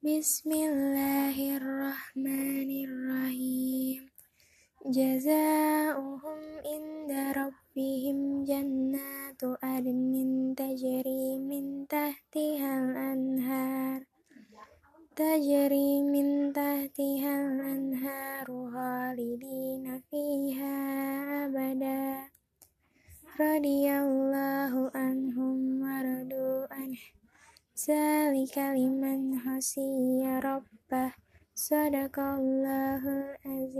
Bismillahirrahmanirrahim. Jazaohum inda rabbihim jannatu adnin tajri min tahtihal anhar. Tajri min tahtihal anharu khalidina fiha abada. Radiyallahu zalika liman khasiya rabbah. Sadaqallahul azim